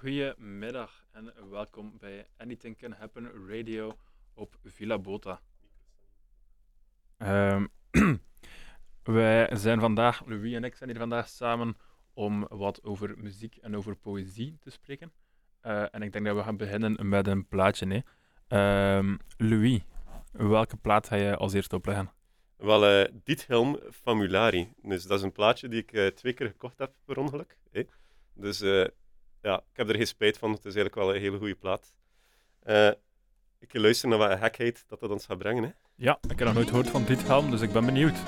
Goedemiddag en welkom bij Anything Can Happen Radio op Villa Bota. Ehm, wij zijn vandaag, Louis en ik zijn hier vandaag samen om wat over muziek en over poëzie te spreken. Eh, en ik denk dat we gaan beginnen met een plaatje. Hè. Ehm, Louis, welke plaat ga je als eerste opleggen? Wel, eh Dit Helm Famulari. Dus dat is een plaatje die ik eh, twee keer gekocht heb per ongeluk. Dus eh, ja, ik heb er geen spijt van. Het is eigenlijk wel een hele goede plaat. Eh, ik ga luisteren naar wat gekheid dat dat ons gaat brengen. Hè. Ja, ik heb nog nooit gehoord van dit helm, dus ik ben benieuwd.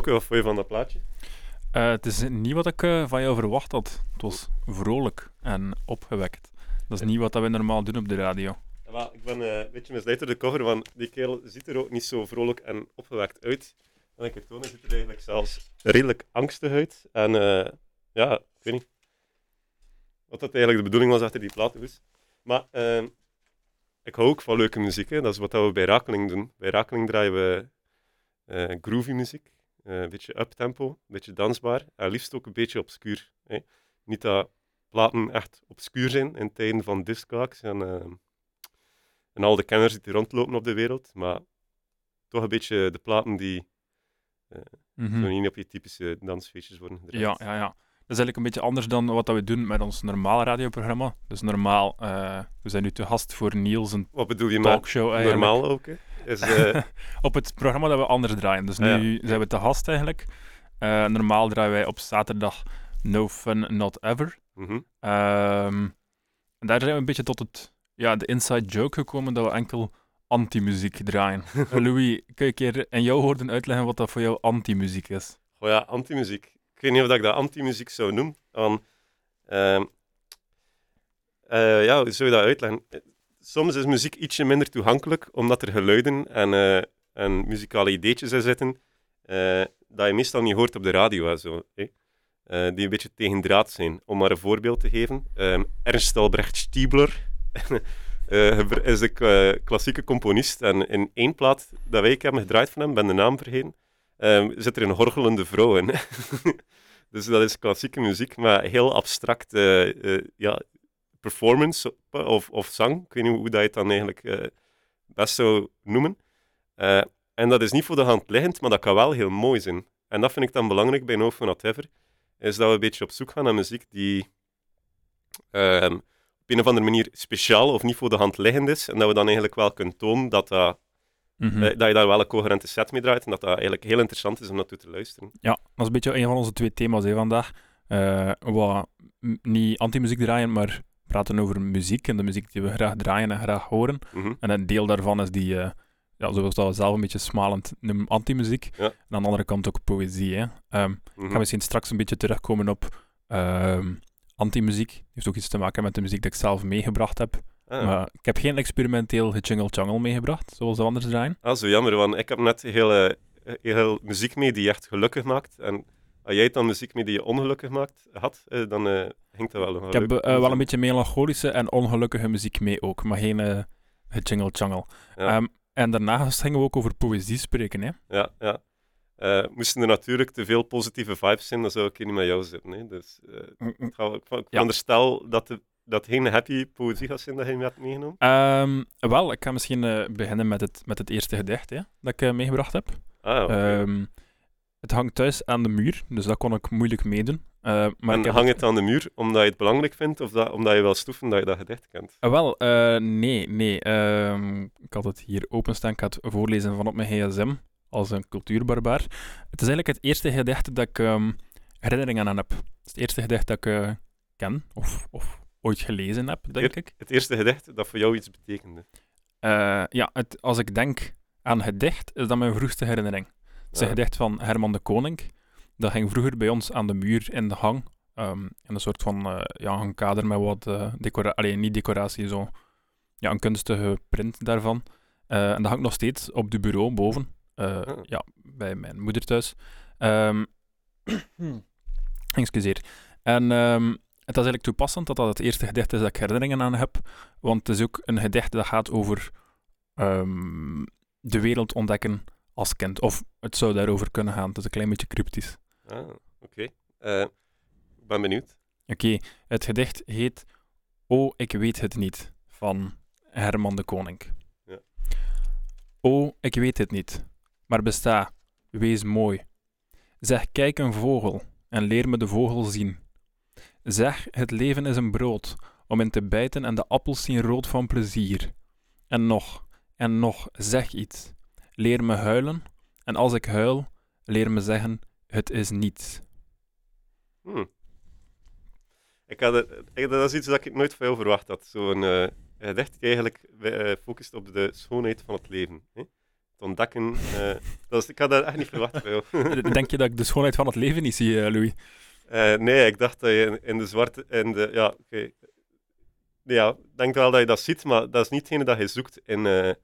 Ook wat vond je van dat plaatje? Eh, het is niet wat ik eh, van jou verwacht had. Het was vrolijk en opgewekt. Dat is niet wat we normaal doen op de radio. Ja, ik ben eh, een beetje misleid door de cover, want die kerel ziet er ook niet zo vrolijk en opgewekt uit. En ik hij ziet er eigenlijk zelfs redelijk angstig uit. En eh, ja, ik weet niet wat dat eigenlijk de bedoeling was achter die platen was. Maar eh, ik hou ook van leuke muziek. Hè. Dat is wat we bij Rakeling doen. Bij Rakeling draaien we eh, groovy muziek. Eh, een beetje uptempo, een beetje dansbaar. En liefst ook een beetje obscuur. Hè. Niet dat platen echt obscuur zijn in tijden van discogs en, eh, en al de kenners die rondlopen op de wereld. Maar toch een beetje de platen die Mhm. zo niet op je typische dansfeestjes worden gedraaid. Ja, ja, ja. Dat is eigenlijk een beetje anders dan wat we doen met ons normale radioprogramma. Dus normaal, eh, we zijn nu te gast voor Niels, een Wat bedoel je met talkshow eigenlijk. normaal ook? Hè? Is, eh, op het programma dat we anders draaien. Dus Ah, nu zijn we te gast eigenlijk. Eh, normaal draaien wij op zaterdag No Fun Not Ever. mhm. Ehm, en daar zijn we een beetje tot het, ja, de inside joke gekomen dat we enkel anti-muziek draaien. Louis, kun je een keer in jouw woorden uitleggen wat dat voor jou anti-muziek is? Oh ja, anti-muziek. Ik weet niet of ik dat anti-muziek zou noemen. Want, ehm, eh, ja, hoe zou je dat uitleggen? Soms is muziek ietsje minder toegankelijk, omdat er geluiden en, eh, en muzikale ideetjes in zitten, eh, dat je meestal niet hoort op de radio en zo. Eh, die een beetje tegendraad zijn. Om maar een voorbeeld te geven. ehm, Ernst Albrecht Stiebler is de klassieke componist. En in één plaat dat wij hebben gedraaid van hem, ben de naam vergeten, ehm, zit er een horgelende vrouw in. dus dat is klassieke muziek, maar heel abstract ja, performance of, of zang. Ik weet niet hoe dat je het dan eigenlijk eh, best zou noemen. Eh, en dat is niet voor de hand liggend, maar dat kan wel heel mooi zijn. En dat vind ik dan belangrijk bij No Fun Whatever, is dat we een beetje op zoek gaan naar muziek die ehm, op een of andere manier speciaal of niet voor de hand liggend is. En dat we dan eigenlijk wel kunnen tonen dat, dat, Mhm. eh, dat je daar wel een coherente set mee draait en dat dat eigenlijk heel interessant is om naartoe te luisteren. Ja, dat is een beetje een van onze twee thema's hè, vandaag. Eh, wat niet anti-muziek draaien, maar praten over muziek en de muziek die we graag draaien en graag horen. Mhm. En een deel daarvan is die, eh, ja, zoals dat we zelf een beetje smalend noemen, anti-muziek. Ja. En aan de andere kant ook poëzie. Hè. Ik ga misschien straks een beetje terugkomen op ehm anti-muziek. heeft ook iets te maken met de muziek die ik zelf meegebracht heb. Ah. Maar ik heb geen experimenteel Jungle Jungle meegebracht, zoals de anders draaien. Ah, zo jammer, want ik heb net heel, eh, heel muziek mee die je echt gelukkig maakt. En als jij dan muziek mee die je ongelukkig maakt, had, eh, dan wel nog Ik heb eh, wel een beetje melancholische en ongelukkige muziek mee ook, maar geen uh, Jungle Jungle. Ja. Ehm, en daarnaast gingen we ook over poëzie spreken. Hè? Ja, ja. Eh, moesten er natuurlijk te veel positieve vibes zijn, dan zou ik hier niet met jou zitten. Hè. Dus Mm, mm. ik, ik, Ja. dat, de, dat geen happy poëzie gaat zijn dat je mee hebt meegenomen. Ehm, wel, ik ga misschien beginnen met het, met het eerste gedicht hè, dat ik meegebracht heb. Ah. Ehm, het hangt thuis aan de muur, dus dat kon ik moeilijk meedoen. Eh, maar en hang het aan de muur omdat je het belangrijk vindt of dat, omdat je wil stoeven dat je dat gedicht kent? Eh, wel, eh, nee, nee. ehm, ik had het hier openstaan. Ik ga het voorlezen van op mijn gsm, als een cultuurbarbaar. Het is eigenlijk het eerste gedicht dat ik ehm, herinneringen aan heb. Het is het eerste gedicht dat ik ken, of, of ooit gelezen heb, denk ik. Het eerste gedicht dat voor jou iets betekende. Ja, het, als ik denk aan gedicht, is dat mijn vroegste herinnering. Het is een Ah. gedicht van Herman de Koning. Dat ging vroeger bij ons aan de muur in de hang. ehm, in een soort van eh, ja, een kader met wat uh, decoratie, alleen niet decoratie, zo. Ja, een kunstige print daarvan. Uh, en dat hangt nog steeds op de bureau boven. Uh, Ah. Ja, bij mijn moeder thuis. Um, excuseer. En um, het is eigenlijk toepassend dat dat het eerste gedicht is dat ik herinneringen aan heb. Want het is ook een gedicht dat gaat over um, de wereld ontdekken als kind. Of het zou daarover kunnen gaan. Het is een klein beetje cryptisch. Ah, oké. Okay. Uh, ik ben benieuwd. Oké, okay. het gedicht heet Oh, ik weet het niet, van Herman de Koning. Ja. Oh, ik weet het niet, maar besta, wees mooi. Zeg, kijk een vogel en leer me de vogel zien. Zeg, het leven is een brood om in te bijten en de appels zien rood van plezier. En nog, en nog, zeg iets. Leer me huilen en als ik huil, leer me zeggen, het is niets. Hmm. Ik had dat is iets dat ik nooit van jou verwacht had. Zo'n uh, gedicht die eigenlijk uh, focust op de schoonheid van het leven. Hè? Het ontdekken. Uh, dat is, ik had dat echt niet verwacht van jou. Denk je dat ik de schoonheid van het leven niet zie, Louis? Nee, ik dacht dat je in, de zwarte. In de, ja, oké. Okay. Ja, ik denk wel dat je dat ziet, maar dat is niet hetgene dat je zoekt in,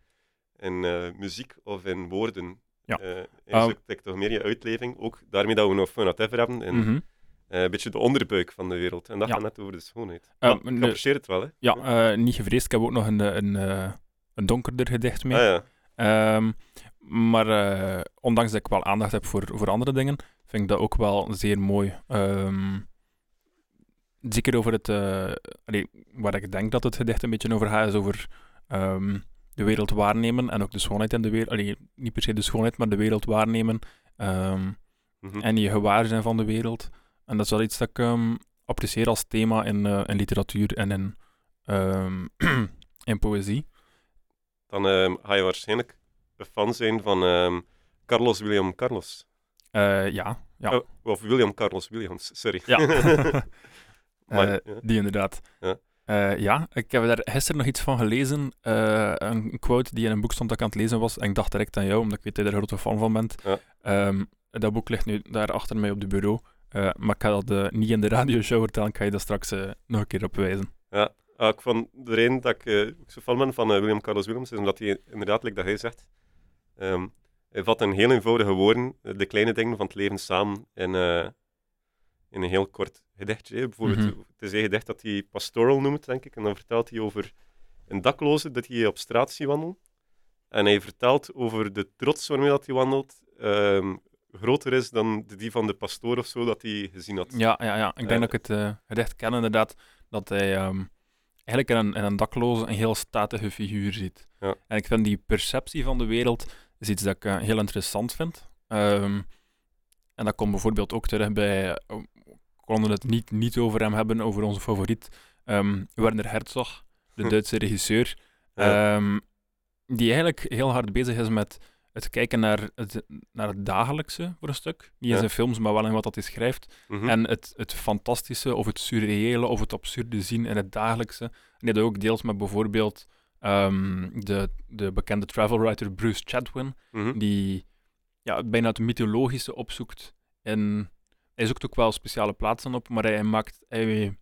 in muziek of in woorden. Ja. um, zoekt toch meer je uitleving. Ook daarmee dat we nog Fun Whatever hebben. En, mm -hmm. Uh, een beetje de onderbuik van de wereld. En dat ja. gaat net over de schoonheid. Uh, maar, ik apprecieer het wel, hè? Ja, uh, niet gevreesd. Ik heb ook nog een, een, een, een donkerder gedicht mee. Ah, ja. um, maar uh, ondanks dat ik wel aandacht heb voor, voor andere dingen, vind ik dat ook wel zeer mooi. Um, zeker over het... Uh, allee, waar ik denk dat het gedicht een beetje over gaat, is over um, de wereld waarnemen en ook de schoonheid in de wereld. Allee, niet per se de schoonheid, maar de wereld waarnemen. Um, Mhm. mm -hmm. En je gewaar zijn van de wereld. En dat is wel iets dat ik um, apprecieer als thema in, uh, in literatuur en in, um, in poëzie. Dan ga je waarschijnlijk een fan zijn van ehm, Carlos William Carlos. Eh, ja, ja. Oh, of William Carlos Williams, sorry. Ja. Maar, Eh, ja. Die inderdaad. Ja. Eh, ja, ik heb daar gisteren nog iets van gelezen. eh, een quote die in een boek stond dat ik aan het lezen was. En ik dacht direct aan jou, omdat ik weet dat je er een grote fan van bent. Ja. Ehm, dat boek ligt nu daar achter mij op de bureau. Eh, maar ik ga dat niet in de radioshow vertellen. Ik ga je daar straks nog een keer op wijzen. Ah, ik vond de reden dat ik zo fan ben van William Carlos Williams, is omdat hij inderdaad, like dat hij zegt, ehm, hij vat in heel eenvoudige woorden de kleine dingen van het leven samen in, in een heel kort gedichtje. hè. Bijvoorbeeld, Mhm. het is een gedicht dat hij pastoral noemt, denk ik, en dan vertelt hij over een dakloze dat hij op straat ziet wandelen. En hij vertelt over de trots waarmee dat hij wandelt, ehm, groter is dan de- die van de pastoor of zo dat hij gezien had. Ja, ja, ja. ik denk Eh. dat ik het uh, recht ken inderdaad. Dat hij ehm, eigenlijk in een, in een dakloze een heel statige figuur ziet. Ja. En ik vind die perceptie van de wereld is iets dat ik eh, heel interessant vind. Ehm, en dat komt bijvoorbeeld ook terug bij... eh, konden het niet, niet over hem hebben, over onze favoriet, ehm, Werner Herzog, de Hm. Duitse regisseur. Ehm, die eigenlijk heel hard bezig is met het kijken naar het, naar het dagelijkse voor een stuk. Niet in zijn films, maar wel in wat dat hij schrijft. Mhm. En het, het fantastische of het surreële of het absurde zien in het dagelijkse. En dat ook deels met bijvoorbeeld ehm, de, de bekende travel writer Bruce Chatwin, Mhm. die ja, bijna het mythologische opzoekt. En hij zoekt ook wel speciale plaatsen op, maar hij maakt, hij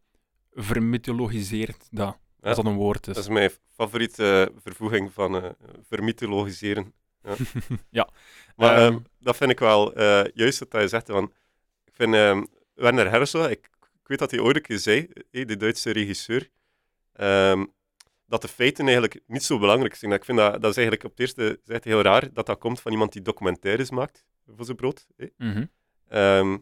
vermythologiseert dat. Ja. Als dat een woord is. Dat is mijn favoriete eh, vervoeging van eh vermythologiseren. Ja. Ja. Maar Ehm, ehm, dat vind ik wel eh, juist wat je zegt. Want ik vind ehm, Werner Herzog, ik, ik weet dat hij ooit een keer zei, de Duitse regisseur, ehm, dat de feiten eigenlijk niet zo belangrijk zijn. Ik vind dat, dat is eigenlijk op het eerste zegt heel raar dat dat komt van iemand die documentaires maakt voor zijn brood. hè. Mhm. Ehm,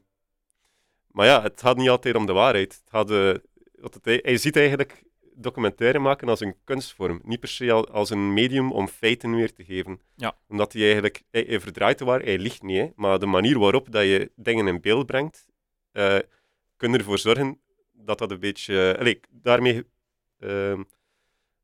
maar ja, het gaat niet altijd om de waarheid. Het gaat, eh, wat het, hij, hij ziet eigenlijk documentaire maken als een kunstvorm. Niet per se al- als een medium om feiten weer te geven. Ja. Omdat hij eigenlijk... Hij, hij verdraait de waarheid, hij liegt niet. Hè, maar de manier waarop dat je dingen in beeld brengt, eh kan ervoor zorgen dat dat een beetje... allee, daarmee ehm,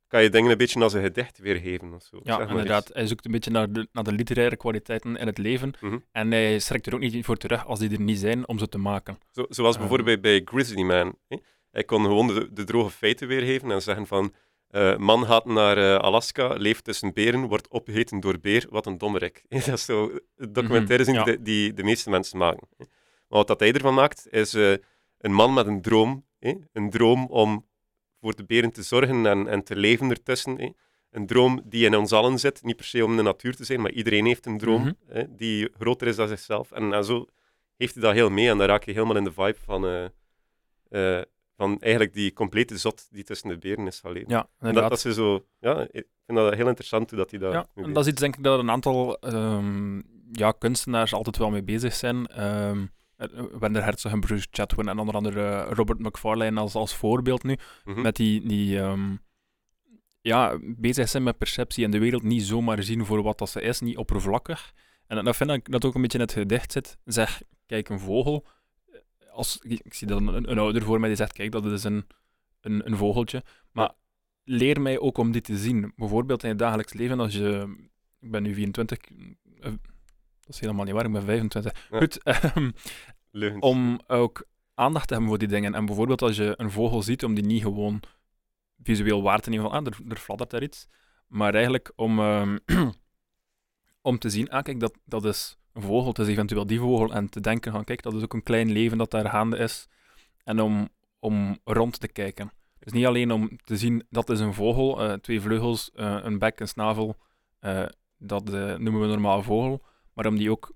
kan je dingen een beetje als een gedicht weergeven. Of zo. Ja, zeg maar inderdaad. iets. Hij zoekt een beetje naar de, naar de literaire kwaliteiten in het leven. Mhm. En hij strekt er ook niet voor terug als die er niet zijn om ze te maken. Zo, zoals Ehm. bijvoorbeeld bij, bij Grizzly Man. Hè? Hij kon gewoon de, de droge feiten weergeven en zeggen van... eh, man gaat naar eh, Alaska, leeft tussen beren, wordt opgegeten door beer, wat een dommerik. dat is zo documentaires Mhm, ja. die, die de meeste mensen maken. hè. Maar wat dat hij ervan maakt, is eh, een man met een droom. hè. Een droom om voor de beren te zorgen en, en te leven ertussen. hè. Een droom die in ons allen zit, niet per se om de natuur te zijn, maar iedereen heeft een droom Mhm. hè, die groter is dan zichzelf. En, en zo heeft hij dat heel mee en dan raak je helemaal in de vibe van, eh, eh, van eigenlijk die complete zot die tussen de beren is gaan leven. Ja, En dat, dat is zo, ja, ik vind dat heel interessant hoe dat hij dat Ja, en dat is iets denk ik dat een aantal ehm, ja, kunstenaars altijd wel mee bezig zijn. Ehm eh, Werner Herzog en Bruce Chatwin en onder andere eh, Robert McFarlane als, als voorbeeld nu. Mhm. Met die, die ehm, ja, bezig zijn met perceptie en de wereld niet zomaar zien voor wat dat ze is, niet oppervlakkig. En dat vind ik dat ook een beetje in het gedicht zit. Zeg, kijk, een vogel. Als, ik, ik zie dan een, een ouder voor mij die zegt, kijk, dat is een, een, een vogeltje. Maar leer mij ook om dit te zien. Bijvoorbeeld in het dagelijks leven, als je... Ik ben nu 24... dat is helemaal niet waar, ik ben 25. Ja. Goed, ehm, om ook aandacht te hebben voor die dingen. En bijvoorbeeld als je een vogel ziet, om die niet gewoon visueel waar te nemen van, ah, er, er fladdert daar iets. Maar eigenlijk om, ehm, om te zien, ah, kijk, dat, dat is een vogel, het is eventueel die vogel. En te denken van, kijk, dat is ook een klein leven dat daar gaande is. En om, om rond te kijken. Dus niet alleen om te zien, dat is een vogel, eh, twee vleugels, eh, een bek, een snavel. eh, dat noemen we een normaal vogel. Maar om die ook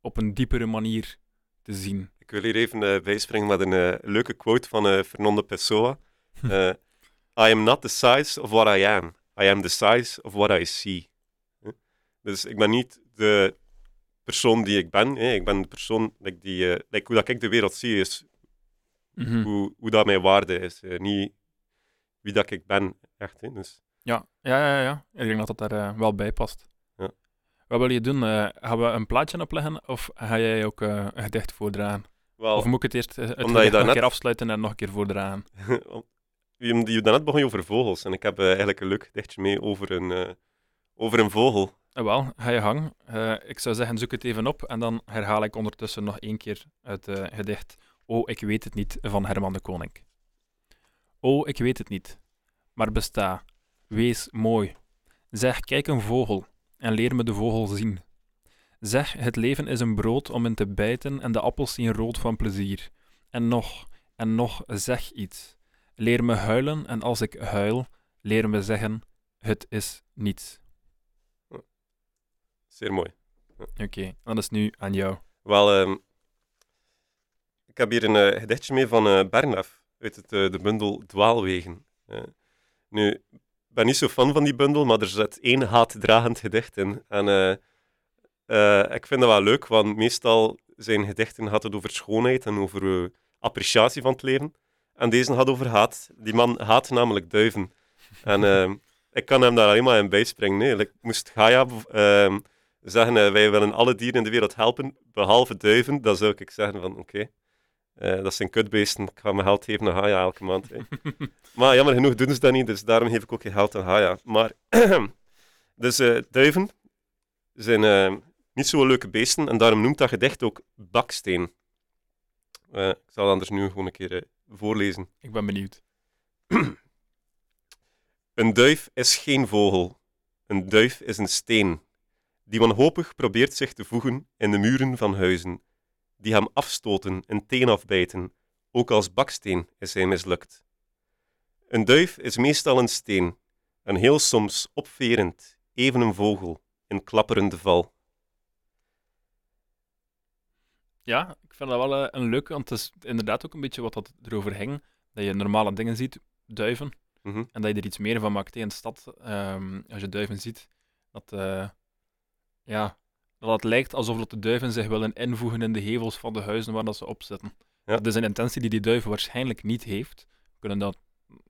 op een diepere manier te zien. Ik wil hier even eh, bijspringen met een eh, leuke quote van eh, Fernando Pessoa. I am not the size of what I am. I am the size of what I see. Dus ik ben niet de persoon die ik ben. Hè? Ik ben de persoon like, die... like, hoe dat ik de wereld zie, is Mhm. hoe, hoe dat mijn waarde is. niet wie dat ik ben, echt. Hè? Dus, Ja, ja, ja, ja. Ik denk dat dat daar wel bij past. Wat wil je doen? Eh, gaan we een plaatje opleggen of ga jij ook eh, een gedicht voordragen? wel, Of moet ik het eerst eh, het omdat je een keer afsluiten en nog een keer voordragen? die, die daarnet begon je over vogels. En ik heb eigenlijk een leuk gedichtje mee over een, over een vogel. Wel, ga je gang. Eh, ik zou zeggen, zoek het even op en dan herhaal ik ondertussen nog één keer het gedicht Oh, ik weet het niet van Herman de Koning. Oh, ik weet het niet, maar besta, wees mooi. Zeg, kijk een vogel en leer me de vogel zien. Zeg, het leven is een brood om in te bijten en de appels zien rood van plezier. En nog, en nog, zeg iets. Leer me huilen en als ik huil, leer me zeggen, het is niets. Zeer mooi. Oké, dat is nu aan jou. Wel, ehm, ik heb hier een eh, gedichtje mee van eh Bernaf uit het, eh, de bundel Dwaalwegen. Nu, ben niet zo fan van die bundel, maar er zit één haatdragend gedicht in. En eh, eh, ik vind dat wel leuk, want meestal zijn gedichten gaat het over schoonheid en over eh, appreciatie van het leven. En deze gaat over haat. Die man haat namelijk duiven. En ik kan hem daar alleen maar in bijspringen. Nee. Like, moest Gaia ehm, zeggen, wij willen alle dieren in de wereld helpen, behalve duiven, dan zou ik zeggen van, oké, eh, dat zijn kutbeesten, ik ga mijn geld geven aan Gaia elke maand. hè. maar jammer genoeg doen ze dat niet, dus daarom geef ik ook geen geld aan Gaia. Maar, dus eh, duiven zijn eh, niet zo leuke beesten, en daarom noemt dat gedicht ook baksteen. Ik zal anders nu gewoon een keer voorlezen. Ik ben benieuwd. Een duif is geen vogel. Een duif is een steen, die wanhopig probeert zich te voegen in de muren van huizen, die hem afstoten, een teen afbijten, ook als baksteen is hij mislukt. Een duif is meestal een steen, en heel soms opverend, even een vogel, in klapperende val. Ja, ik vind dat wel eh, een leuke, want het is inderdaad ook een beetje wat dat erover ging. Dat je normale dingen ziet, duiven, Mhm. en dat je er iets meer van maakt in de stad. ehm, als je duiven ziet, dat, eh, ja, dat het lijkt alsof dat de duiven zich willen invoegen in de hevels van de huizen waar dat ze op zitten. Ja. Dat is een intentie die die duif waarschijnlijk niet heeft. We kunnen dat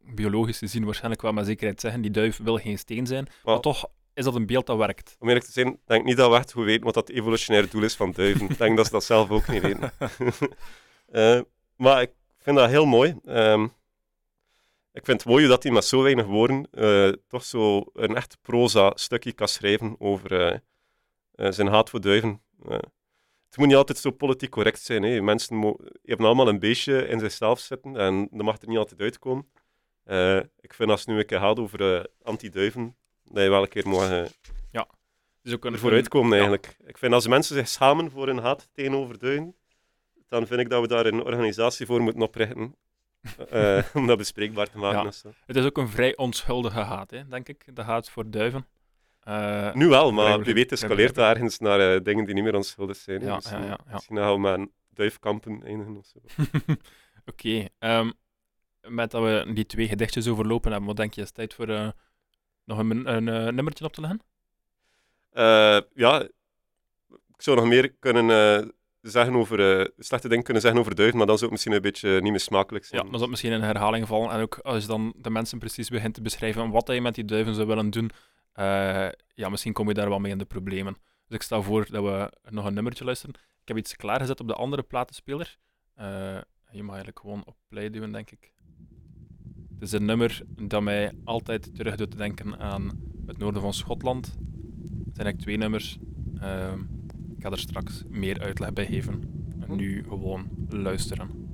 biologisch gezien waarschijnlijk wel met zekerheid zeggen. Die duif wil geen steen zijn, maar toch is dat een beeld dat werkt. Om eerlijk te zijn, denk ik niet dat we echt goed weten wat dat evolutionaire doel is van duiven. Ik denk dat ze dat zelf ook niet weten. Eh, maar ik vind dat heel mooi. Ehm, ik vind het mooi dat hij met zo weinig woorden eh, toch zo een echt proza stukje kan schrijven over eh, zijn haat voor duiven. Eh, het moet niet altijd zo politiek correct zijn. Hè. Mensen hebben allemaal een beestje in zichzelf zitten en dat mag er niet altijd uitkomen. Eh, ik vind als het nu een keer gaat over eh, anti-duiven, dat je wel een keer mag eh, Dus ook een, ervoor uitkomen ja. eigenlijk. Ik vind als mensen zich schamen voor hun haat tegenover duiven, dan vind ik dat we daar een organisatie voor moeten oprichten. eh, om dat bespreekbaar te maken. Ja. Het is ook een vrij onschuldige haat, hè, denk ik. De haat voor duiven. Eh, Nu wel, maar wie weet escaleert dat ergens naar eh, dingen die niet meer onschuldig zijn. hè. Ja, misschien, ja, ja, ja. misschien gaan we met een duifkampen eindigen of zo. Oké, ehm, met dat we die twee gedichtjes overlopen hebben, wat denk je, is het tijd voor eh, nog een, een eh, nummertje op te leggen? Eh, ja, ik zou nog meer kunnen eh, zeggen over, eh, slechte dingen kunnen zeggen over duiven, maar dan zou het misschien een beetje niet meer smakelijk Ja, zijn. dan zal het misschien in herhaling vallen. En ook als je dan de mensen precies begint te beschrijven wat je met die duiven zou willen doen, eh, ja, misschien kom je daar wel mee in de problemen. Dus ik stel voor dat we nog een nummertje luisteren. Ik heb iets klaargezet op de andere platenspeler. Eh, je mag eigenlijk gewoon op play duwen, denk ik. Het is een nummer dat mij altijd terug doet denken aan het noorden van Schotland. Het zijn eigenlijk twee nummers. Ehm, ik ga er straks meer uitleg bij geven. En nu gewoon luisteren.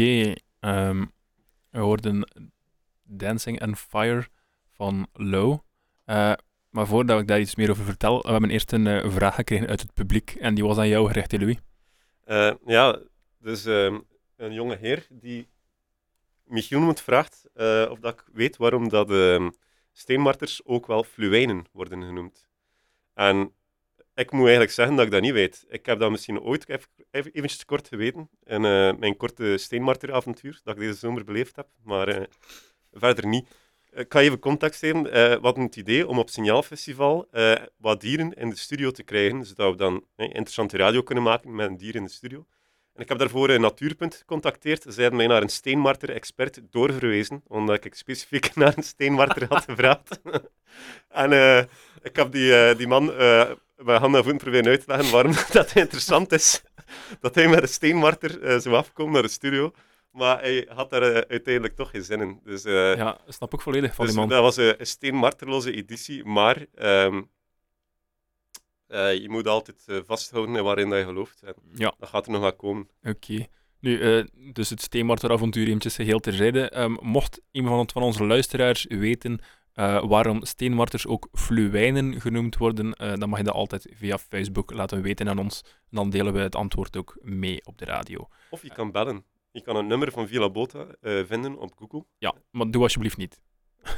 Oké, ehm, we hoorden Dancing and Fire van Low. Eh, maar voordat ik daar iets meer over vertel, we hebben eerst een eh, vraag gekregen uit het publiek en die was aan jou gericht, Louis. Eh, ja, dus ehm, een jonge heer die Michiel moet vraagt of dat ik weet waarom dat ehm, steenmarters ook wel fluwijnen worden genoemd. En ik moet eigenlijk zeggen dat ik dat niet weet. Ik heb dat misschien ooit even, even eventjes kort geweten in eh, mijn korte steenmarteravontuur dat ik deze zomer beleefd heb, maar eh, verder niet. Ik ga even context geven. Eh, we hadden het idee om op Signaalfestival eh, wat dieren in de studio te krijgen, zodat we dan eh, interessante radio kunnen maken met een dier in de studio. En ik heb daarvoor een Natuurpunt gecontacteerd. Ze hebben mij naar een steenmarter-expert doorverwezen, omdat ik specifiek naar een steenmarter had gevraagd. en eh, ik heb die, eh, die man eh handen en voeten proberen uit te leggen waarom dat interessant is dat hij met een steenmarter eh zou afkomen naar de studio. Maar hij had daar eh, uiteindelijk toch geen zin in. Dus, eh, ja, snap ik volledig van dus die man. dat was een, een steenmarterloze editie, maar ehm, eh, je moet altijd vasthouden in waarin dat je gelooft. En Ja. dat gaat er nog wel komen. Oké. Nu, dus het Steenmarter-avontuur eventjes geheel terzijde. Ehm, mocht iemand van onze luisteraars weten eh, waarom steenmarters ook fluwijnen genoemd worden, eh, dan mag je dat altijd via Facebook laten weten aan ons. En dan delen we het antwoord ook mee op de radio. Of je kan bellen. Je kan een nummer van Villa Bota eh, vinden op Google. Ja, maar doe alsjeblieft niet.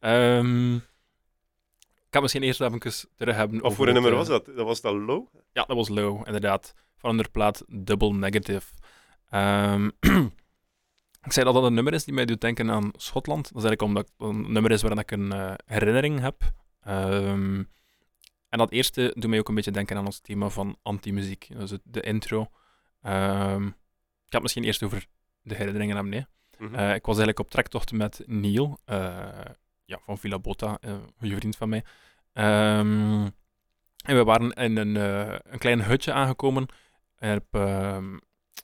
Ehm, ik ga misschien eerst even terug hebben Of voor een nummer was dat? Dat was dat Low? Ja, dat was low, inderdaad. Van plaat Double Negative. Ehm, ik zei dat dat een nummer is die mij doet denken aan Schotland. Dat is eigenlijk omdat het een nummer is waarin ik een eh, herinnering heb. Ehm, en dat eerste doet mij ook een beetje denken aan ons thema van anti-muziek. Dus het- de intro. Ehm, ik het misschien eerst over de herinneringen hebben. Nee. Mhm. Eh, ik was eigenlijk op trektocht met Neil, eh, ja, van Villa Botta, een goede vriend van mij. Ehm, en we waren in een, een klein hutje aangekomen op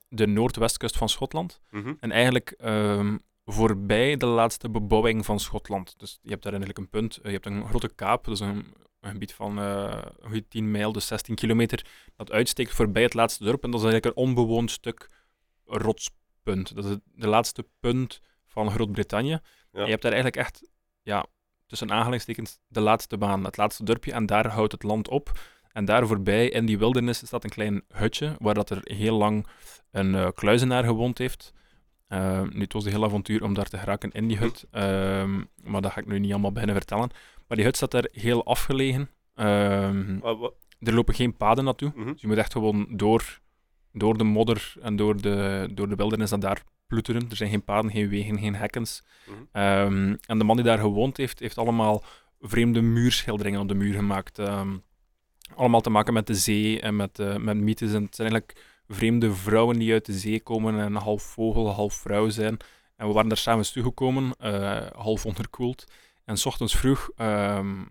de noordwestkust van Schotland. Mhm. En eigenlijk ehm, voorbij de laatste bebouwing van Schotland. Dus je hebt daar eigenlijk een punt, eh, je hebt een grote kaap, dus een, een gebied van eh, een goede 10 mijl, dus 16 kilometer, dat uitsteekt voorbij het laatste dorp. En dat is eigenlijk een onbewoond stuk rotspunt. Dat is het de laatste punt van Groot-Brittannië. Je hebt daar eigenlijk echt, ja, tussen aanhalingstekens, de laatste baan, het laatste dorpje, en daar houdt het land op. En daar voorbij, in die wildernis, staat een klein hutje, waar dat er heel lang een eh, kluizenaar gewoond heeft. Eh, nu, het was een heel avontuur om daar te geraken in die hut, ehm, maar dat ga ik nu niet allemaal beginnen vertellen. Maar die hut staat daar heel afgelegen. Ehm, er lopen geen paden naartoe. Mhm. Dus je moet echt gewoon door, door de modder en door de, door de wildernis en daar ploeteren. Er zijn geen paden, geen wegen, geen hekkens. Mhm. Ehm, en de man die daar gewoond heeft, heeft allemaal vreemde muurschilderingen op de muur gemaakt. Allemaal te maken met de zee en met, eh, met mythes. En het zijn eigenlijk vreemde vrouwen die uit de zee komen en half vogel, half vrouw zijn. En we waren daar samen toegekomen, eh half onderkoeld. En s ochtends vroeg, ehm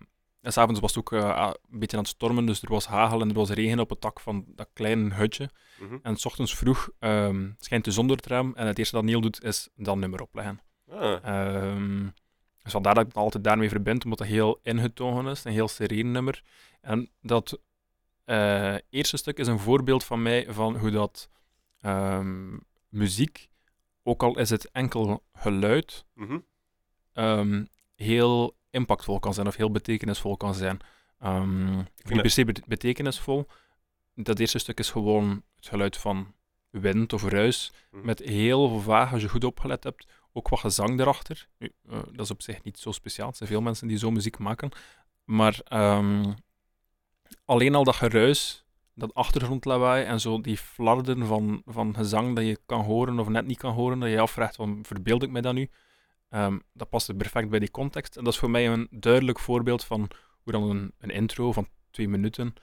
en s'avonds was het ook eh, een beetje aan het stormen, dus er was hagel en er was regen op het dak van dat kleine hutje. Mhm. En s ochtends vroeg ehm, schijnt de zon door het raam en het eerste dat Neil doet, is dat nummer opleggen. Ah, Ehm dus vandaar dat ik het altijd daarmee verbind, omdat het heel ingetogen is, een heel sereen nummer. En dat eh, eerste stuk is een voorbeeld van mij van hoe dat ehm, muziek, ook al is het enkel geluid, mhm. ehm, heel impactvol kan zijn of heel betekenisvol kan zijn. Ehm niet per se bet- betekenisvol. Dat eerste stuk is gewoon het geluid van wind of ruis, Mhm. met heel vaag, als je goed opgelet hebt, ook wat gezang erachter. Eh, dat is op zich niet zo speciaal, er zijn veel mensen die zo muziek maken. Maar ehm, alleen al dat geruis, dat achtergrondlawaai en zo die flarden van, van gezang dat je kan horen of net niet kan horen, dat je je afvraagt van, verbeeld ik mij dat nu? Ehm, dat past er perfect bij die context. En dat is voor mij een duidelijk voorbeeld van hoe dan een, een intro van twee minuten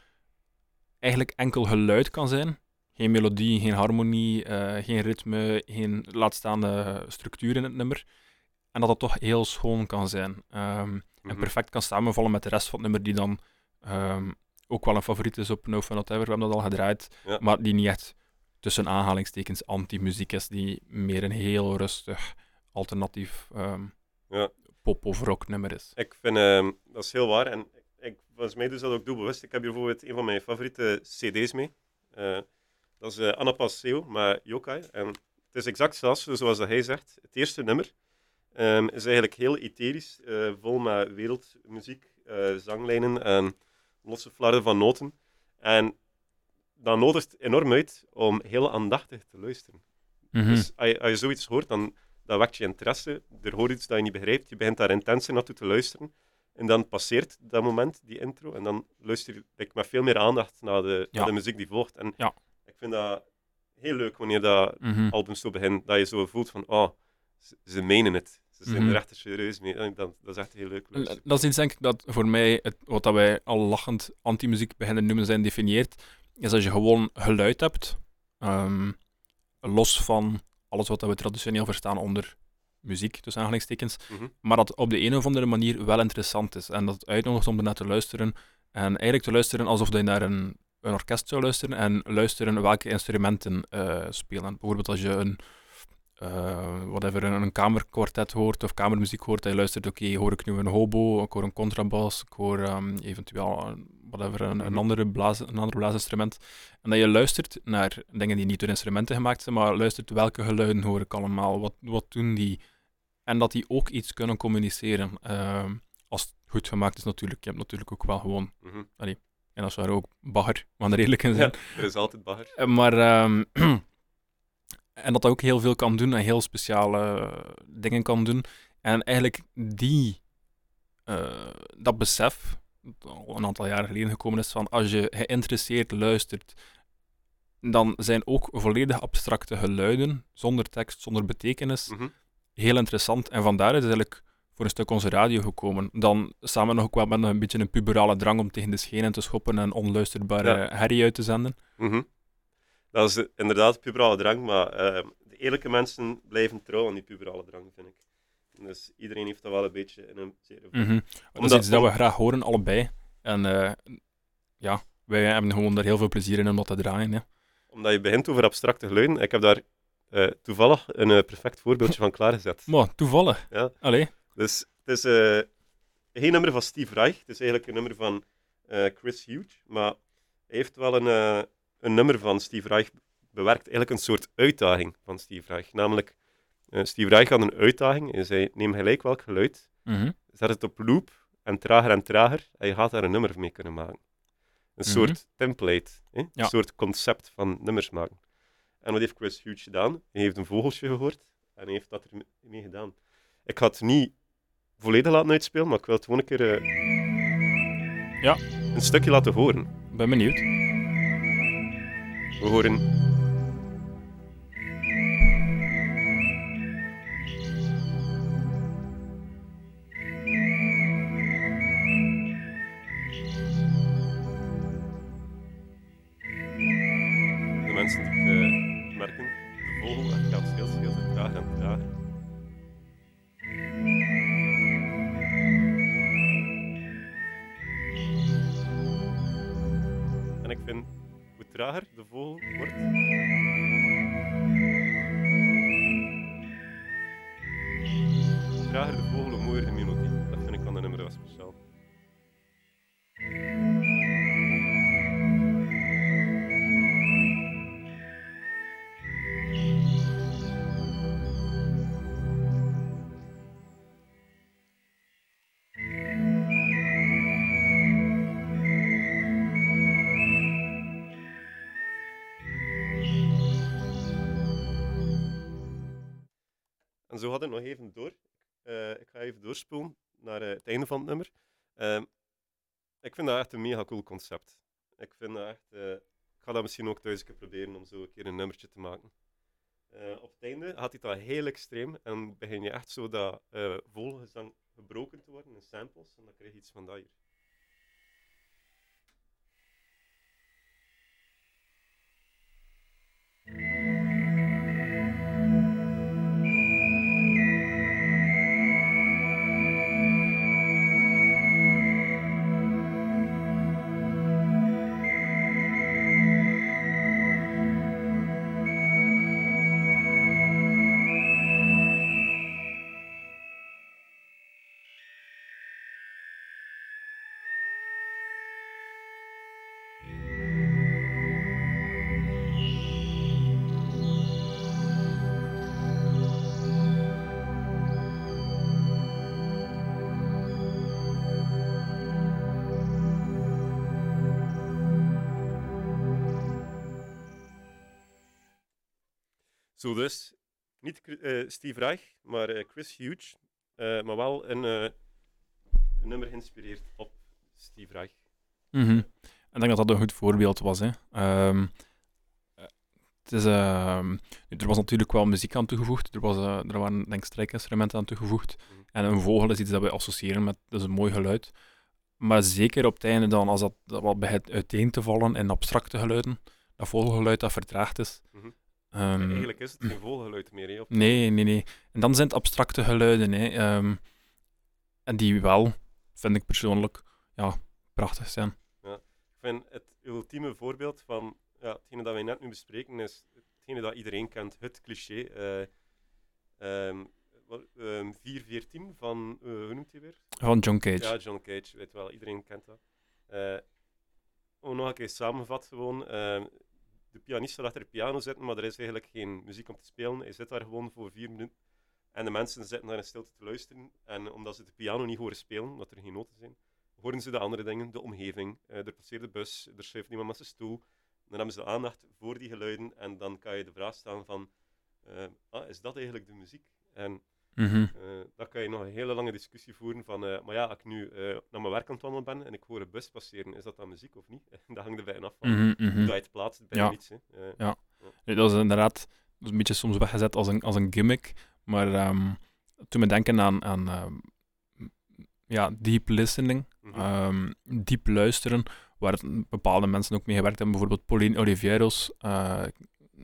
eigenlijk enkel geluid kan zijn. Geen melodie, geen harmonie, eh, geen ritme, geen laatstaande structuur in het nummer. En dat dat toch heel schoon kan zijn. Ehm, En Mhm. perfect kan samenvallen met de rest van het nummer, die dan ehm, ook wel een favoriet is op No Fun Whatever. We hebben dat al gedraaid. Ja. Maar die niet echt tussen aanhalingstekens anti-muziek is, die meer een heel rustig alternatief ehm, Ja. pop- of rocknummer is. Ik vind, dat is heel waar. En ik, volgens mij dus dat ook doelbewust. Ik heb hier bijvoorbeeld een van mijn favoriete cd's mee. Eh, dat is eh, Anna Paseo met Yokai. En het is exact zoals dat hij zegt. Het eerste nummer ehm, is eigenlijk heel etherisch, eh, vol met wereldmuziek, eh, zanglijnen en losse flarden van noten. En dat nodigt enorm uit om heel aandachtig te luisteren. Mhm. Dus als je, als je zoiets hoort, dan dat wekt je interesse. Er hoort iets dat je niet begrijpt. Je begint daar intenser naartoe te luisteren. En dan passeert dat moment, die intro. En dan luister je met veel meer aandacht naar de, Ja. naar de muziek die volgt. En Ja. Ik vind dat heel leuk wanneer dat Mhm. album zo begint. Dat je zo voelt van, oh, ze, ze menen het. Ze zijn Mhm. er echt serieus mee. Dat, dat is echt heel leuk. Dat is iets, denk ik, dat voor mij, het, wat dat wij al lachend anti-muziek beginnen noemen zijn, definieert, is als je gewoon geluid hebt, ehm, los van alles wat we traditioneel verstaan onder muziek, tussen aanhalingstekens, Mhm. maar dat op de een of andere manier wel interessant is en dat het uitnodigt om ernaar te luisteren en eigenlijk te luisteren alsof je naar een, een orkest zou luisteren en luisteren welke instrumenten eh, spelen. Bijvoorbeeld als je een eh, whatever, een, een kamerkwartet hoort of kamermuziek hoort, en je luistert, oké, hoor ik nu een hobo, ik hoor een contrabas, ik hoor ehm, eventueel een, whatever, een, een, Mhm. andere blaas, een ander blaasinstrument. En dat je luistert naar dingen die niet door instrumenten gemaakt zijn, maar luistert welke geluiden hoor ik allemaal, wat, wat doen die? En dat die ook iets kunnen communiceren. Ehm, als het goed gemaakt is natuurlijk. Je hebt natuurlijk ook wel gewoon, Mhm. En als we daar ook bagger, er eerlijk in zijn. Ja, er is altijd bagger. Eh, Maar, ehm, en dat dat ook heel veel kan doen en heel speciale eh, dingen kan doen. En eigenlijk die, eh, dat besef, dat al een aantal jaren geleden gekomen is, van als je geïnteresseerd luistert, dan zijn ook volledig abstracte geluiden, zonder tekst, zonder betekenis, Mhm. heel interessant. En vandaar is eigenlijk voor een stuk onze radio gekomen. Dan samen nog ook wel met een beetje een puberale drang om tegen de schenen te schoppen en onluisterbare Ja. herrie uit te zenden. Mhm. Dat is eh, inderdaad puberale drang, maar eh, de eerlijke mensen blijven trouw aan die puberale drang, vind ik. Dus iedereen heeft dat wel een beetje in een zekere vorm. Mhm. Dat is iets dat we graag horen, allebei. En eh, ja, wij hebben gewoon daar heel veel plezier in om dat te draaien. Ja. Omdat je begint over abstracte geluiden. Ik heb daar eh, toevallig een eh, perfect voorbeeldje van klaargezet. Maar toevallig. Ja. Allee. Dus het is eh, geen nummer van Steve Reich. Het is eigenlijk een nummer van eh, Chris Hughes. Maar hij heeft wel een, eh, een nummer van Steve Reich bewerkt. Eigenlijk een soort uitdaging van Steve Reich. Namelijk, Steve Reich had een uitdaging. Hij zei, neem gelijk welk geluid, Mhm. zet het op loop en trager en trager. En je gaat daar een nummer mee kunnen maken. Een Mhm. soort template. Hè? Ja. Een soort concept van nummers maken. En wat heeft Chris Hughes gedaan? Hij heeft een vogeltje gehoord en hij heeft dat ermee gedaan. Ik ga het niet volledig laten uitspelen, maar ik wil het gewoon een keer eh, Ja. een stukje laten horen. ben benieuwd. We horen de mensen die het eh, merken, de vogel dat gaat veel, veel te traag en traag. Trager de vogel wordt, trager de vogel, hoe mooier de. Had nog even door. Eh, ik ga even doorspoelen naar eh, het einde van het nummer. Ehm, ik vind dat echt een mega cool concept. Ik vind dat echt... eh, ik ga dat misschien ook thuis proberen om zo een keer een nummertje te maken. Op het einde gaat hij dat heel extreem en begin je echt zo dat volgezang gebroken te worden in samples en dan krijg je iets van dat hier. Zo dus, niet eh, Steve Reich, maar eh, Chris Hughes, eh, maar wel een, een nummer geïnspireerd op Steve Reich. Mhm. Ik denk dat dat een goed voorbeeld was. Hè. Ehm, eh, het is, ehm, er was natuurlijk wel muziek aan toegevoegd. Er, was, er waren denk ik strijkinstrumenten aan toegevoegd. Mhm. En een vogel is iets dat we associëren met dus een mooi geluid. Maar zeker op het einde dan, als dat, dat wat begint uiteen te vallen in abstracte geluiden, dat vogelgeluid dat vertraagd is. Ehm, Eigenlijk is het geen vogelgeluid meer. hè, Nee, nee, nee. En dan zijn het abstracte geluiden. Hè. ehm, en die wel, vind ik persoonlijk, ja, prachtig zijn. Ik vind het ultieme voorbeeld van ja, hetgene dat wij net nu bespreken, is hetgene dat iedereen kent, het cliché. wat- ehm, 414 van, eh, hoe noemt hij weer? Van John Cage. Ja, John Cage, weet wel, iedereen kent dat. Eh, om nog een keer samenvat gewoon, ehm, de pianist zal achter de piano zitten, maar er is eigenlijk geen muziek om te spelen. Hij zit daar gewoon voor vier minuten en de mensen zitten daar in stilte te luisteren. En omdat ze de piano niet horen spelen, omdat er geen noten zijn, horen ze de andere dingen, de omgeving. Eh, er passeert de bus, er schuift iemand met zijn stoel. Dan hebben ze de aandacht voor die geluiden en dan kan je de vraag stellen van, eh, ah, is dat eigenlijk de muziek? En Eh dan kan je nog een hele lange discussie voeren van, eh, maar ja, als ik nu eh, naar mijn werk aan het wandelen ben en ik hoor een bus passeren, is dat dan muziek of niet? dat hangt erbij af van Mhm, hoe mhm. dat je het plaatst bij Ja. iets. Hè. Eh, Nee, dat is inderdaad dat is een beetje soms weggezet als een, als een gimmick. Maar ehm toen we denken aan, aan ehm, ja, deep listening, mhm. ehm, diep luisteren, waar bepaalde mensen ook mee gewerkt hebben. Bijvoorbeeld Pauline Oliveiros, eh,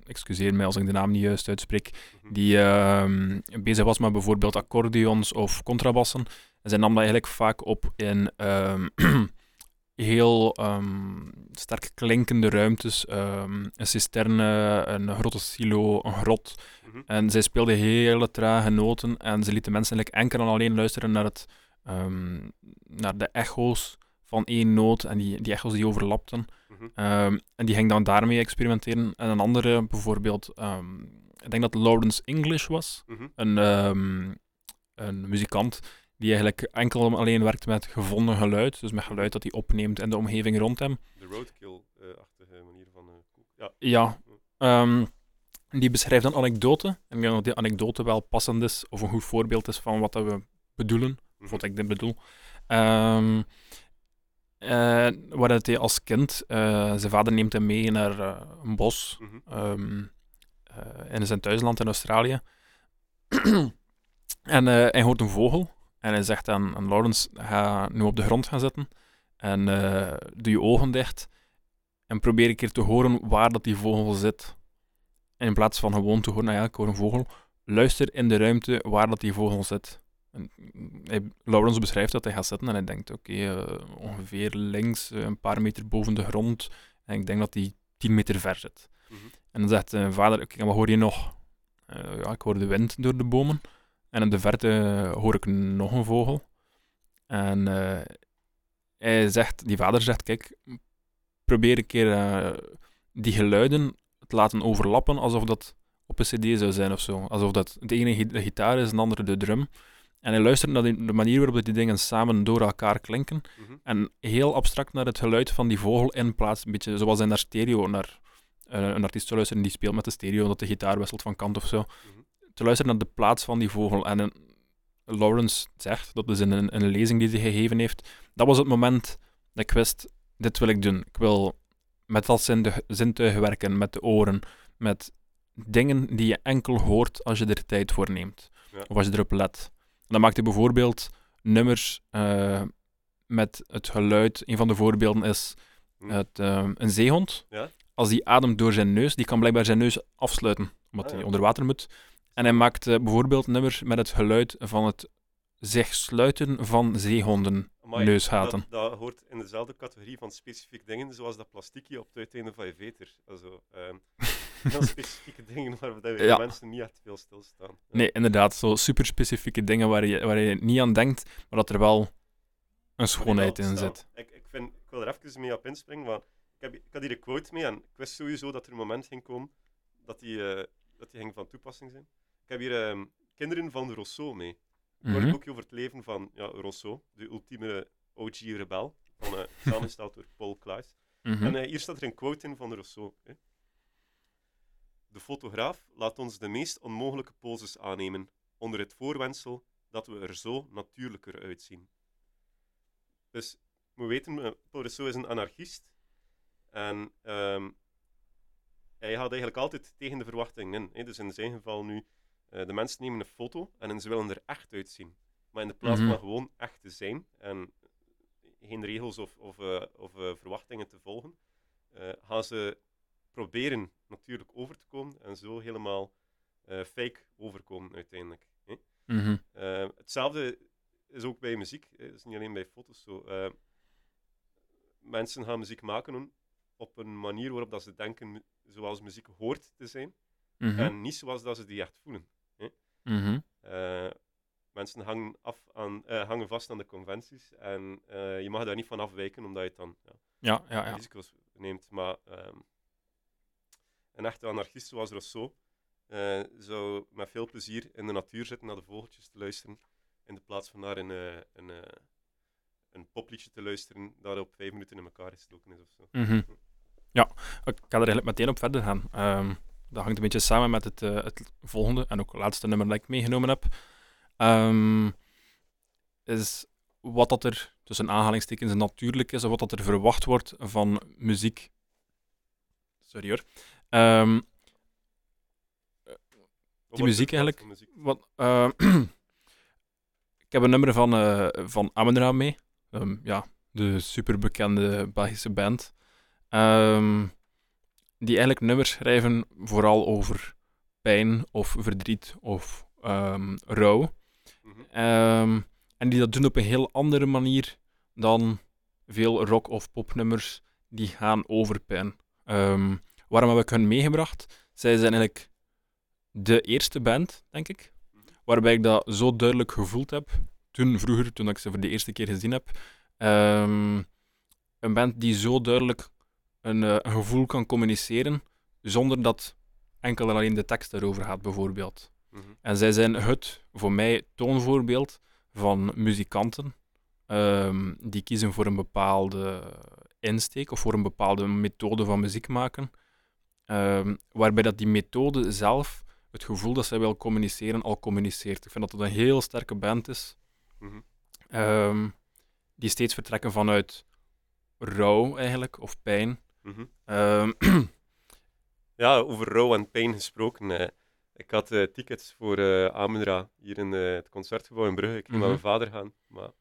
excuseer mij als ik de naam niet juist uitspreek, Mhm. die ehm, bezig was met bijvoorbeeld accordeons of contrabassen. En zij nam dat eigenlijk vaak op in ehm, heel ehm, sterk klinkende ruimtes, een cisterne, een grote silo, een grot. Mhm. En zij speelde hele trage noten en ze lieten mensen eigenlijk enkel en alleen luisteren naar, het, naar de echo's van één noot en die, die echo's die overlapten. Mhm. Ehm, en die ging dan daarmee experimenteren. En een andere, bijvoorbeeld, ehm, ik denk dat Lawrence English was, Mhm. een, ehm, een muzikant die eigenlijk enkel en alleen werkt met gevonden geluid, dus met geluid dat hij opneemt in de omgeving rond hem. De roadkill-achtige manier van... koek. ja. Ja, die beschrijft een anekdote. En ik denk dat die anekdote wel passend is, of een goed voorbeeld is van wat dat we bedoelen, of Mhm. wat ik dit bedoel. Eh, waar dat hij als kind, eh, zijn vader neemt hem mee naar eh, een bos ehm, eh, in zijn thuisland in Australië. en hij hoort een vogel en hij zegt aan, aan Lawrence, ga nu op de grond gaan zitten en doe je ogen dicht en probeer een keer te horen waar dat die vogel zit. En in plaats van gewoon te horen, nou ja, ik hoor een vogel, luister in de ruimte waar dat die vogel zit. En, mm, hij, Lawrence beschrijft dat hij gaat zitten en hij denkt, oké, eh, ongeveer links, eh, een paar meter boven de grond. En ik denk dat hij 10 meter ver zit. Mhm. En dan zegt zijn vader, oké, wat hoor je nog? Eh, ja, ik hoor de wind door de bomen. En in de verte eh, hoor ik nog een vogel. En eh, hij zegt, die vader zegt, kijk, probeer een keer eh, die geluiden te laten overlappen alsof dat op een cd zou zijn of zo. Alsof dat de ene de gitaar is en de andere de drum. En hij luistert naar de manier waarop die dingen samen door elkaar klinken. Mhm. En heel abstract naar het geluid van die vogel in plaats, een beetje zoals hij naar stereo, naar eh, een artiest zou luisteren die speelt met de stereo, dat de gitaar wisselt van kant of zo. Mhm. Te luisteren naar de plaats van die vogel. En eh, Lawrence zegt, dat is in een, in een lezing die hij gegeven heeft, dat was het moment dat ik wist, dit wil ik doen. Ik wil met dat zin- zintuigen werken, met de oren, met dingen die je enkel hoort als je er tijd voor neemt. Ja. Of als je erop let. Dan maakt hij bijvoorbeeld nummers eh, met het geluid. Een van de voorbeelden is Hm. het, eh, een zeehond. Ja. Als die ademt door zijn neus, die kan blijkbaar zijn neus afsluiten, omdat Ah, hij onder water moet. En hij maakt eh, bijvoorbeeld nummers met het geluid van het zich sluiten van zeehonden. Amai, neusgaten. Dat, dat hoort in dezelfde categorie van specifieke dingen, zoals dat plastiekje op het uiteinde van je veter. Also, ehm, heel specifieke dingen waar we Ja. mensen niet echt veel stilstaan. Ja. Nee, inderdaad, zo super specifieke dingen waar je, waar je niet aan denkt, maar dat er wel een schoonheid in zit. Ik, ik, vind, ik wil er even mee op inspringen, want ik, heb, ik had hier een quote mee en ik wist sowieso dat er een moment ging komen dat die, eh, dat die ging van toepassing zijn. Ik heb hier ehm, Kinderen van Rousseau mee. Een kort Mhm. boekje over het leven van ja, Rousseau, de ultieme OG-rebel, van, eh, samengesteld door Paul Claes. Mhm. En eh, hier staat er een quote in van Rousseau. Hè. De fotograaf laat ons de meest onmogelijke poses aannemen, onder het voorwendsel dat we er zo natuurlijker uitzien. Dus, we weten, eh, Paul Rousseau is een anarchist. En ehm, hij gaat eigenlijk altijd tegen de verwachtingen in. Hè. Dus in zijn geval nu, eh, de mensen nemen een foto en ze willen er echt uitzien. Maar in de plaats Mhm. van gewoon echt te zijn en geen regels of, of, eh, of verwachtingen te volgen, gaan ze proberen natuurlijk over te komen en zo helemaal eh, fake overkomen uiteindelijk. Hè? Mhm. Eh, hetzelfde is ook bij muziek, hè. het is niet alleen bij foto's zo. Eh, mensen gaan muziek maken op een manier waarop dat ze denken zoals muziek hoort te zijn Mhm. en niet zoals dat ze die echt voelen. Mhm. Eh, mensen hangen, af aan, hangen vast aan de conventies en je mag daar niet van afwijken omdat je het dan ja, Ja, ja, ja. risico's neemt. Maar ehm, een echte anarchist zoals Rousseau eh, zou met veel plezier in de natuur zitten naar de vogeltjes te luisteren, in de plaats van naar een, eh, een, eh, een popliedje te luisteren dat op vijf minuten in elkaar gestoken is of zo. Mhm. Ja, ik ga er eigenlijk meteen op verder gaan. Ehm, dat hangt een beetje samen met het, het volgende en ook laatste nummer dat ik meegenomen heb. Ehm, is wat dat er tussen aanhalingstekens natuurlijk is, of wat dat er verwacht wordt van muziek. Sorry hoor. Ehm, Wat muziek eigenlijk- van muziek? wat, eh, ik heb een nummer van, eh van Amon-Ra mee. Ehm, ja, de superbekende Belgische band. Ehm, die eigenlijk nummers schrijven vooral over pijn of verdriet of ehm, rouw. Mhm. Ehm, en die dat doen op een heel andere manier dan veel rock- of popnummers die gaan over pijn. Ehm, waarom heb ik hun meegebracht? Zij zijn eigenlijk de eerste band, denk ik, waarbij ik dat zo duidelijk gevoeld heb. Toen, vroeger, toen ik ze voor de eerste keer gezien heb. Ehm, een band die zo duidelijk een, eh, een gevoel kan communiceren, zonder dat enkel en alleen de tekst daarover gaat, bijvoorbeeld. Mhm. En zij zijn het, voor mij, toonvoorbeeld van muzikanten ehm, die kiezen voor een bepaalde insteek of voor een bepaalde methode van muziek maken, ehm, waarbij dat die methode zelf het gevoel dat zij wil communiceren al communiceert. Ik vind dat het een heel sterke band is, Mhm. ehm, die steeds vertrekken vanuit rouw eigenlijk, of pijn. Mhm. Ehm, Ja, over rouw en pijn gesproken. eh, ik had eh, tickets voor eh Amenra hier in eh, het concertgebouw in Brugge. Ik ging met Mhm. mijn vader gaan. Maar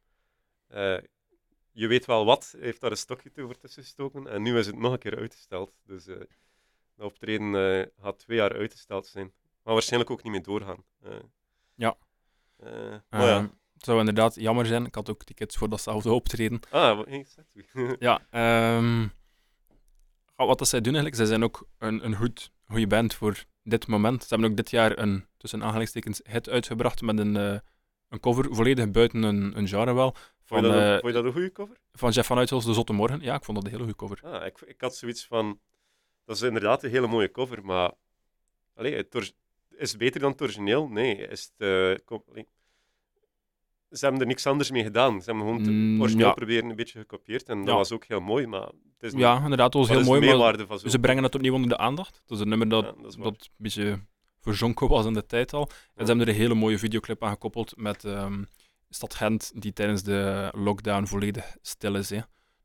je weet wel wat, heeft daar een stokje over tussen gestoken. En nu is het nog een keer uitgesteld. Dus dat optreden eh, gaat twee jaar uitgesteld zijn. Maar waarschijnlijk ook niet meer doorgaan. Eh, Ja. eh, maar ja. ehm, het zou inderdaad jammer zijn. Ik had ook tickets voor datzelfde optreden. Ah, wat Ja, ehm, ja, wat dat zij doen eigenlijk, zij zijn ook een, een goed, goede band voor dit moment. Ze hebben ook dit jaar een, tussen aanhalingstekens, hit uitgebracht met een, een cover, volledig buiten een, een genre wel, Vond van, je, dat, een- vond je dat een goede cover? van Jeff van Uithuls, De Zotte Morgen. Ja, ik vond dat een hele goede cover. Ah, ik, ik had zoiets van... Dat is inderdaad een hele mooie cover, maar... Allee, het is het beter dan het origineel? Nee. Is het, eh. Ze hebben er niks anders mee gedaan. Ze hebben gewoon het Mm, origineel ja. proberen een beetje gekopieerd. En dat Ja. was ook heel mooi, maar... Het is niet- Ja, inderdaad, dat was heel mooi, maar van ze brengen het opnieuw onder de aandacht. Dat is een nummer dat, Ja, dat een beetje verzonken was in de tijd al. En ze hebben er een hele mooie videoclip aan gekoppeld met ehm, stad Gent, die tijdens de lockdown volledig stil is. Hè.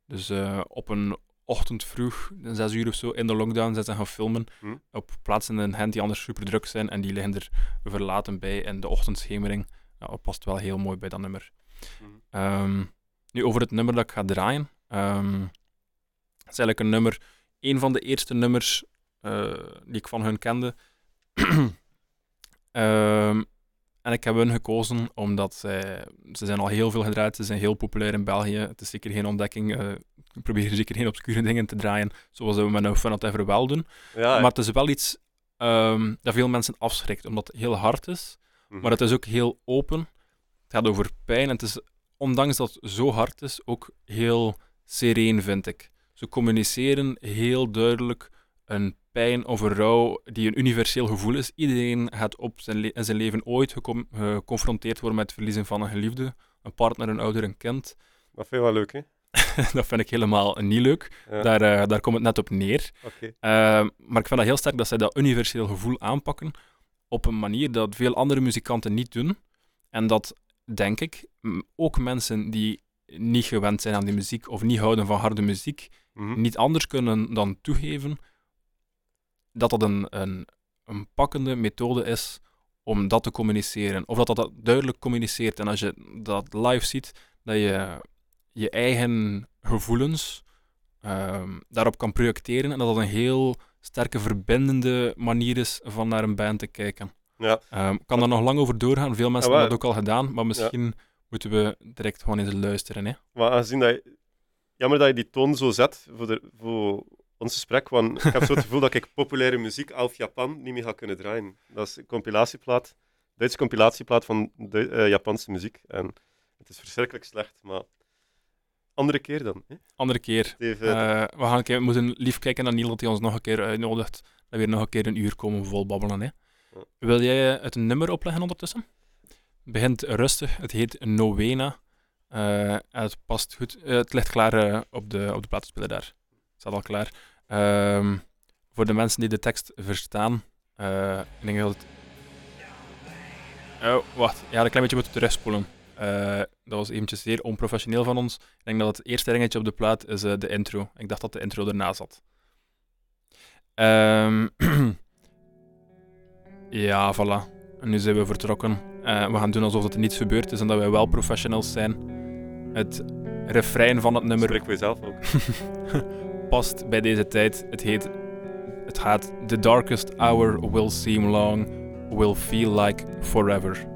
Dus eh, op een ochtend vroeg, zes uur of zo, in de lockdown zijn ze gaan filmen Hm. op plaatsen in Gent die anders super druk zijn en die liggen er verlaten bij in de ochtendschemering. Ja, dat past wel heel mooi bij dat nummer. Mhm. Ehm, nu over het nummer dat ik ga draaien. Ehm, het is eigenlijk een nummer, een van de eerste nummers eh, die ik van hun kende. Ehm, en ik heb hun gekozen omdat zij, ze zijn al heel veel gedraaid, ze zijn heel populair in België. Het is zeker geen ontdekking. eh, ik probeer zeker geen obscure dingen te draaien, zoals we met No Fun Ever wel doen. Ja, Maar het is wel iets ehm, dat veel mensen afschrikt, omdat het heel hard is. mhm. Maar het is ook heel open. Het gaat over pijn. En het is, ondanks dat het zo hard is, ook heel sereen, vind ik. Ze communiceren heel duidelijk een pijn of een rouw die een universeel gevoel is. Iedereen gaat op zijn le- in zijn leven ooit geconfronteerd worden met het verliezen van een geliefde. Een partner, een ouder, een kind. Dat vind je wel leuk, hè? dat vind ik helemaal niet leuk. Ja, Daar, eh, daar komt het net op neer. Ehm, maar ik vind dat heel sterk dat zij dat universeel gevoel aanpakken op een manier dat veel andere muzikanten niet doen. En dat, denk ik, ook mensen die niet gewend zijn aan die muziek of niet houden van harde muziek, Mhm. niet anders kunnen dan toegeven dat dat een, een, een pakkende methode is om dat te communiceren. Of dat dat, duidelijk communiceert. En als je dat live ziet, dat je je eigen gevoelens ehm, daarop kan projecteren en dat dat een heel sterke verbindende manier is van naar een band te kijken. Ja. Ehm, ik kan daar nog lang over doorgaan. Veel mensen hebben dat ook al gedaan, maar misschien moeten we direct gewoon eens luisteren. Hè? Maar aangezien dat je... Jammer dat je die toon zo zet voor, de, voor ons gesprek, want ik heb zo het gevoel dat ik populaire muziek Alf Japan niet meer ga kunnen draaien. Dat is een compilatieplaat, Duitse compilatieplaat van de, eh, Japanse muziek. En het is verschrikkelijk slecht, maar andere keer dan. Hè? Andere keer. Eh, we gaan een keer, we moeten lief kijken naar Niel dat hij ons nog een keer uitnodigt. Dat we weer nog een keer een uur komen vol babbelen. Hè. Ja. Wil jij het nummer opleggen ondertussen? Het begint rustig. Het heet Novena. Eh, en het past goed. Eh, het ligt klaar eh, op, de, op de platenspeler daar. Staat al klaar. Ehm, voor de mensen die de tekst verstaan. eh, ik denk dat het... Oh, wacht. Ja, een klein beetje moeten terugspoelen. Eh, dat was eventjes zeer onprofessioneel van ons. Ik denk dat het eerste ringetje op de plaat is eh, de intro. Ik dacht dat de intro erna zat. Ehm, ja, voilà. En nu zijn we vertrokken. We gaan doen alsof het niets gebeurd is en dat wij wel professionals zijn. Het refrein van het nummer Spreek voor jezelf ook. past bij deze tijd. Het heet... Het gaat... The darkest hour will seem long, will feel like forever.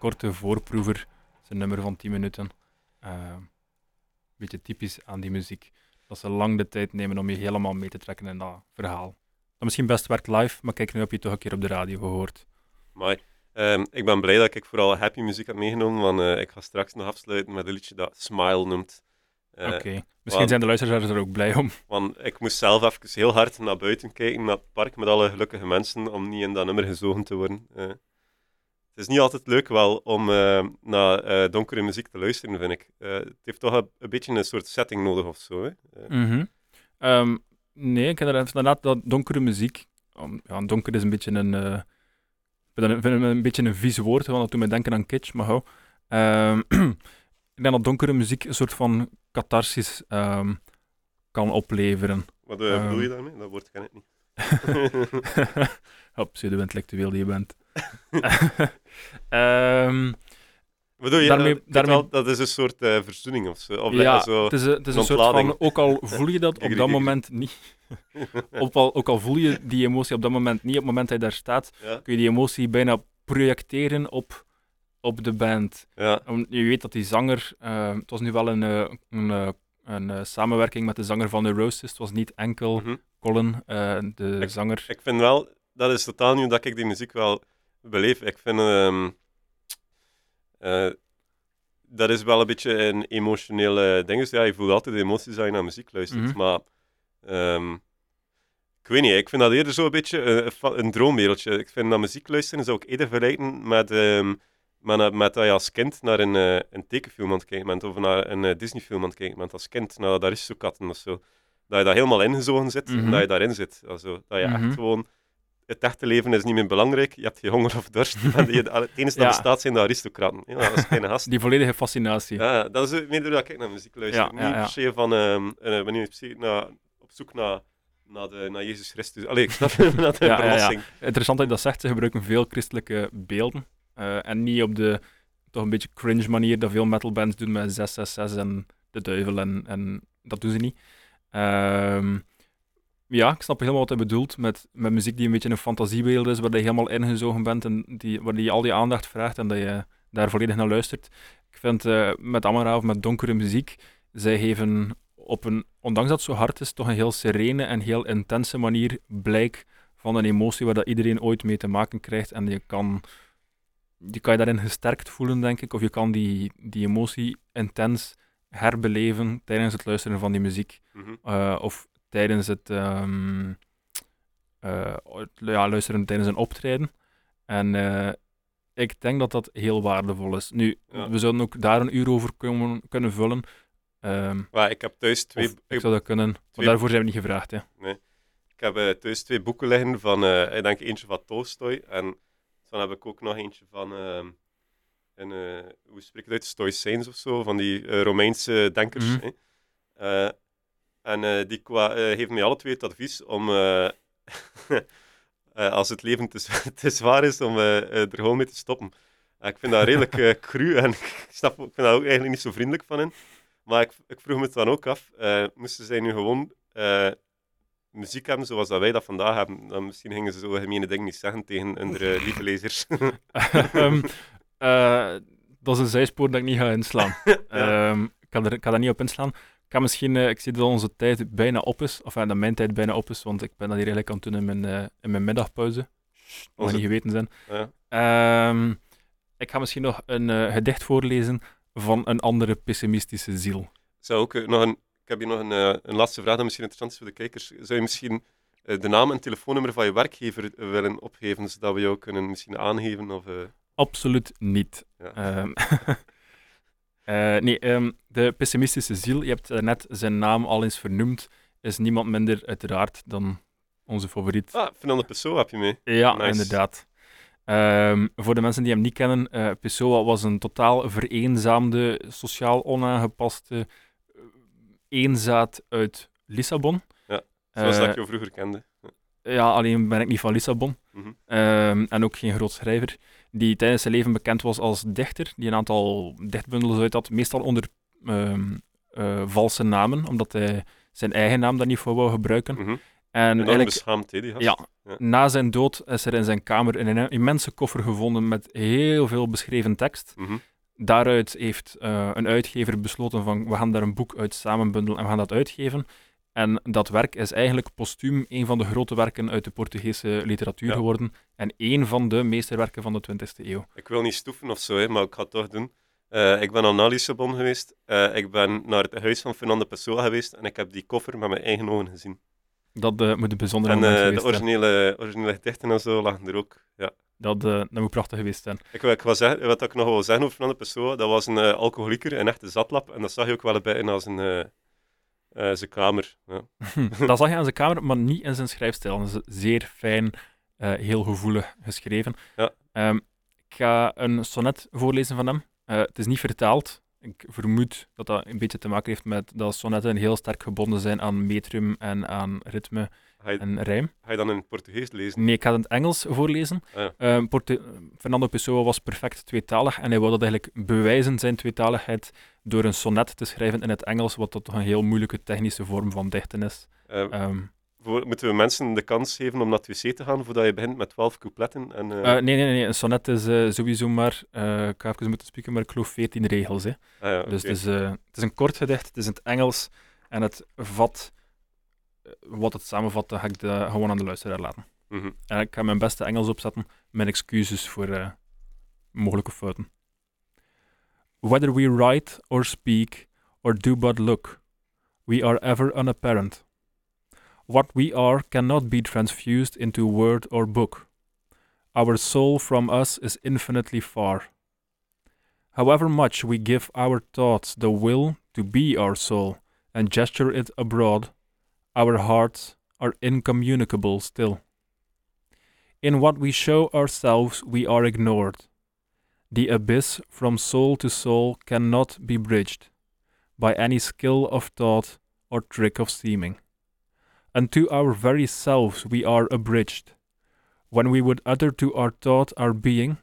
Korte voorproever. Een nummer van 10 minuten. Een beetje typisch aan die muziek. Dat ze lang de tijd nemen om je helemaal mee te trekken in dat verhaal. Dat misschien best werkt live, maar kijk, nu heb je het toch een keer op de radio gehoord. Maar ik ben blij dat ik vooral happy muziek heb meegenomen, want eh, ik ga straks nog afsluiten met een liedje dat Smile noemt. Eh, Oké. Misschien want- zijn de luisteraars er ook blij om. Want ik moest zelf even heel hard naar buiten kijken, naar het park met alle gelukkige mensen, om niet in dat nummer gezogen te worden. Het is niet altijd leuk wel om eh, naar eh, donkere muziek te luisteren, vind ik. Eh, het heeft toch een, een beetje een soort setting nodig of zo. Hè? Mhm. Ehm, nee, ik heb inderdaad- dat donkere muziek. Um, ja, donker is een beetje een, ik vind het een, beetje een vies woord, want dat doet mij denken aan kitsch, maar hou. Ehm, ik denk dat donkere muziek een soort van catharsis ehm, kan opleveren. wat bedoel je daarmee? Dat woord ken ik niet. Op pseudo-intellectueel die je bent. Ehm, Bedoel je, Daarmee- eh, weet daarmee- wel, dat is een soort eh, verzoening of zo. Of ja, dat zo... het is, een- het is een soort van, ook al voel je dat op dat moment niet, ook al, ook al voel je die emotie op dat moment niet, op het moment dat je daar staat, ja, kun je die emotie bijna projecteren op, op de band. ja, Je weet dat die zanger, eh, het was nu wel een, eh, een, eh, een eh, samenwerking met de zanger van The Roses, het was niet enkel mhm. Colin, eh, de Ik- zanger. Ik vind wel, dat is totaal niet hoe dat ik die muziek wel beleef. Ik vind, ehm, eh, dat is wel een beetje een emotionele ding. Dus ja, je voelt altijd de emoties als je naar muziek luistert. Mhm. Maar ehm, ik weet niet, ik vind dat eerder zo een beetje een, een droomwereldje. Ik vind dat muziek luisteren zou ik eerder vergelijken met, ehm, met, met dat je als kind naar een, eh, een tekenfilm aan het kijken bent of naar een eh, Disneyfilm aan het kijken bent als kind, naar de Aristokatten of zo. Dat je daar helemaal ingezogen zit en Mhm. dat je daarin zit. Also, dat je Mhm. echt gewoon... Het echte leven is niet meer belangrijk. Je hebt geen honger of dorst. En je, het enige dat bestaat zijn de aristocraten. Ja, dat is geen gast. Die volledige fascinatie. Ja, dat is meer doordat ik naar muziek luister. Niet per se van... ehm eh, wanneer per se naar, op zoek naar, naar, de, naar Jezus Christus. Allee, ik snap naar de Ja, ja, ja. verlossing. Interessant dat je dat zegt, ze gebruiken veel christelijke beelden. eh, en niet op de toch een beetje cringe manier dat veel metalbands doen met 666 en de duivel en, en dat doen ze niet. Ehm, ja, ik snap helemaal wat hij bedoelt met, met muziek die een beetje een fantasiebeeld is, waar je helemaal ingezogen bent en die, waar je al die aandacht vraagt en dat je daar volledig naar luistert. Ik vind eh, met Amara of met donkere muziek, zij geven op een, ondanks dat het zo hard is, toch een heel serene en heel intense manier blijk van een emotie waar dat iedereen ooit mee te maken krijgt. En je kan je, kan je daarin gesterkt voelen, denk ik, of je kan die, die emotie intens herbeleven tijdens het luisteren van die muziek. Mhm. Eh, of tijdens het ehm, eh, ja, luisteren tijdens een optreden. En eh, ik denk dat dat heel waardevol is. Nu, Ja. we zouden ook daar een uur over kunnen, kunnen vullen. Maar ik heb thuis twee... ik ik, zou dat kunnen, maar twee- daarvoor zijn we niet gevraagd. Hè. ik heb eh, thuis twee boeken liggen van... ik denk eentje van Tolstoy. En dan heb ik ook nog eentje van... ehm, een, eh, hoe spreek je het uit? Stoïcijns of zo. Van die Romeinse denkers. Mhm. hè. En eh, die kwa- eh, geven mij alle twee het advies om... eh, eh, als het leven te, te zwaar is, om eh, eh, er gewoon mee te stoppen. En ik vind dat redelijk eh, cru en ik, snap, ik vind daar ook eigenlijk niet zo vriendelijk van in. Maar ik, ik vroeg me het dan ook af, eh, moesten zij nu gewoon eh, muziek hebben zoals dat wij dat vandaag hebben, dan misschien gingen ze zo gemene dingen niet zeggen tegen hun eh, lieve lezers. Ehm, eh, dat is een zijspoor dat ik niet ga inslaan. Ehm, ik, kan er, ik daar niet op inslaan. Ik, ga misschien, eh, ik zie dat onze tijd bijna op is, of eh, dat mijn tijd bijna op is, want ik ben dat hier eigenlijk aan het doen in mijn, eh, in mijn middagpauze. Mag niet geweten zijn. Ja. Ehm, ik ga misschien nog een gedicht voorlezen van een andere pessimistische ziel. Zou ook nog een, ik heb hier nog een, een laatste vraag dat misschien interessant is voor de kijkers. Zou je misschien de naam en telefoonnummer van je werkgever willen opgeven, zodat we jou kunnen misschien aangeven? Of, Absoluut niet. ja. Ehm, eh, nee, ehm, de pessimistische ziel, je hebt eh, net zijn naam al eens vernoemd, is niemand minder uiteraard dan onze favoriet. Ah, Fernando Pessoa heb je mee. ja, nice. inderdaad. Ehm, voor de mensen die hem niet kennen, eh Pessoa was een totaal vereenzaamde, sociaal onaangepaste eenzaad uit Lissabon. Zoals Eh, dat ik jou vroeger kende. ja, alleen ben ik niet van Lissabon. Mhm. Ehm, en ook geen groot schrijver. Die tijdens zijn leven bekend was als dichter. Die een aantal dichtbundels uit had. Meestal onder ehm, eh, valse namen. Omdat hij zijn eigen naam daar niet voor wou gebruiken. Mhm. En eigenlijk, beschaamd, die gast. ja, Ja. na zijn dood is er in zijn kamer een immense koffer gevonden met heel veel beschreven tekst. Mhm. Daaruit heeft eh, een uitgever besloten van we gaan daar een boek uit samenbundelen en we gaan dat uitgeven. En dat werk is eigenlijk postuum een van de grote werken uit de Portugese literatuur Ja. geworden en een van de meesterwerken van de 20e eeuw. Ik wil niet stoeven of zo, hè, maar ik ga het toch doen. Eh, ik ben al naar Lissabon geweest. Eh, ik ben naar het huis van Fernando Pessoa geweest en ik heb die koffer met mijn eigen ogen gezien. Dat eh, moet een bijzonder En de originele, originele gedichten en zo lagen er ook. Ja. Dat, dat moet prachtig geweest zijn. Ik, wil- ik wil zeggen, wat ik nog wil zeggen over Fernando Pessoa, dat was een eh, alcoholieker, een echte zatlap. En dat zag je ook wel bij in als een, eh, zijn kamer. Ja. dat zag je aan zijn kamer, maar niet in zijn schrijfstijl. Dat is zeer fijn, eh, heel gevoelig geschreven. Ja. Ehm, ik ga een sonnet voorlezen van hem. Eh, het is niet vertaald, Ik vermoed dat dat een beetje te maken heeft met dat sonetten heel sterk gebonden zijn aan metrum en aan ritme je, en rijm. ga je dan in het Portugees lezen? Nee, ik ga het in het Engels voorlezen. Ah, ja. Ehm, Fernando Pessoa was perfect tweetalig en hij wilde dat eigenlijk bewijzen, zijn tweetaligheid, door een sonnet te schrijven in het Engels, wat toch een heel moeilijke technische vorm van dichten is. Eh, Ehm, voor- moeten we mensen de kans geven om naar het wc te gaan voordat je begint met 12 coupletten? En, eh, eh, nee, nee, nee, een sonnet is sowieso maar, ik ga even moeten spreken, maar ik geloof 14 regels. Hè. ah, ja, Dus het is, het is een kort gedicht, het is in het Engels en het vat, wat het samenvat, ga ik de, gewoon aan de luisteraar laten. Mhm. En ik ga mijn beste Engels opzetten. Mijn excuses voor mogelijke fouten. Whether we write or speak or do but look, we are ever unapparent. What we are cannot be transfused into word or book. Our soul from us is infinitely far. However much we give our thoughts the will to be our soul and gesture it abroad, our hearts are incommunicable still. In what we show ourselves, we are ignored. The abyss from soul to soul cannot be bridged by any skill of thought or trick of seeming. Unto our very selves we are abridged. When we would utter to our thought our being,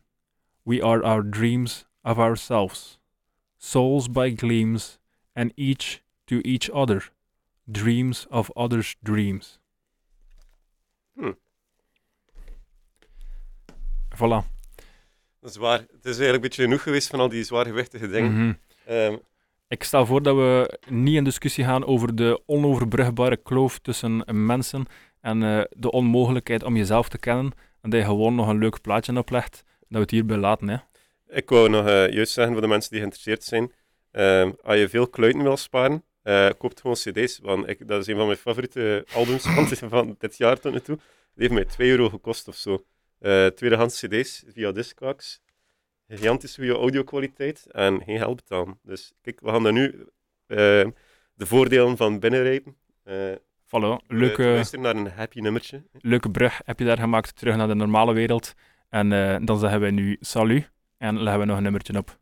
we are our dreams of ourselves, souls by gleams, and each to each other, dreams of others' dreams. Hm. Voilà. Dat is waar. Het is eigenlijk een beetje genoeg geweest van al die zwaargewichtige dingen. Mhm. Ehm, Ik stel voor dat we niet in discussie gaan over de onoverbrugbare kloof tussen mensen en eh, de onmogelijkheid om jezelf te kennen en dat je gewoon nog een leuk plaatje oplegt, dat we het hierbij laten. Hè. ik wou nog eh, juist zeggen voor de mensen die geïnteresseerd zijn. ehm, als je veel kluiten wil sparen, eh koopt gewoon cd's. Want ik, dat is een van mijn favoriete albums van, dit- van dit jaar tot nu toe. Die heeft mij 2 euro gekost of zo. Eh tweedehands cd's via Discogs. Gigantisch goede audio-kwaliteit en geen geld betalen. Dus kijk, we gaan daar nu eh, de voordelen van binnenrijpen. Eh Voilà, we leuke, luisteren naar een happy nummertje. leuke brug heb je daar gemaakt terug naar de normale wereld. En eh, dan zeggen wij nu salut en leggen we nog een nummertje op.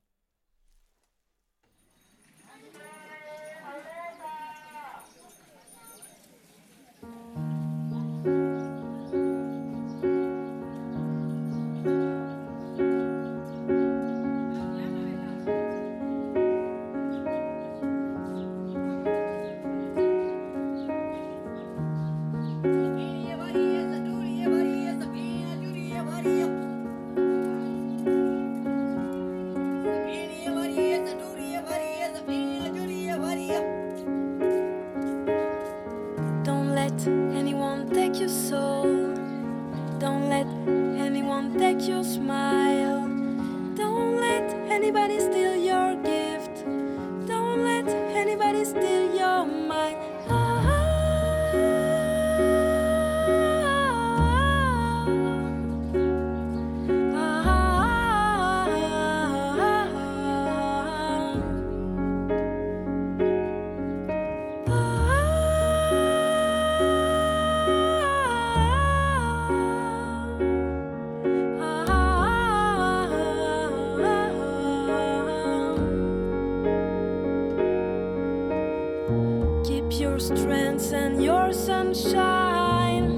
your strength and your sunshine.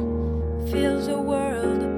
Feel the world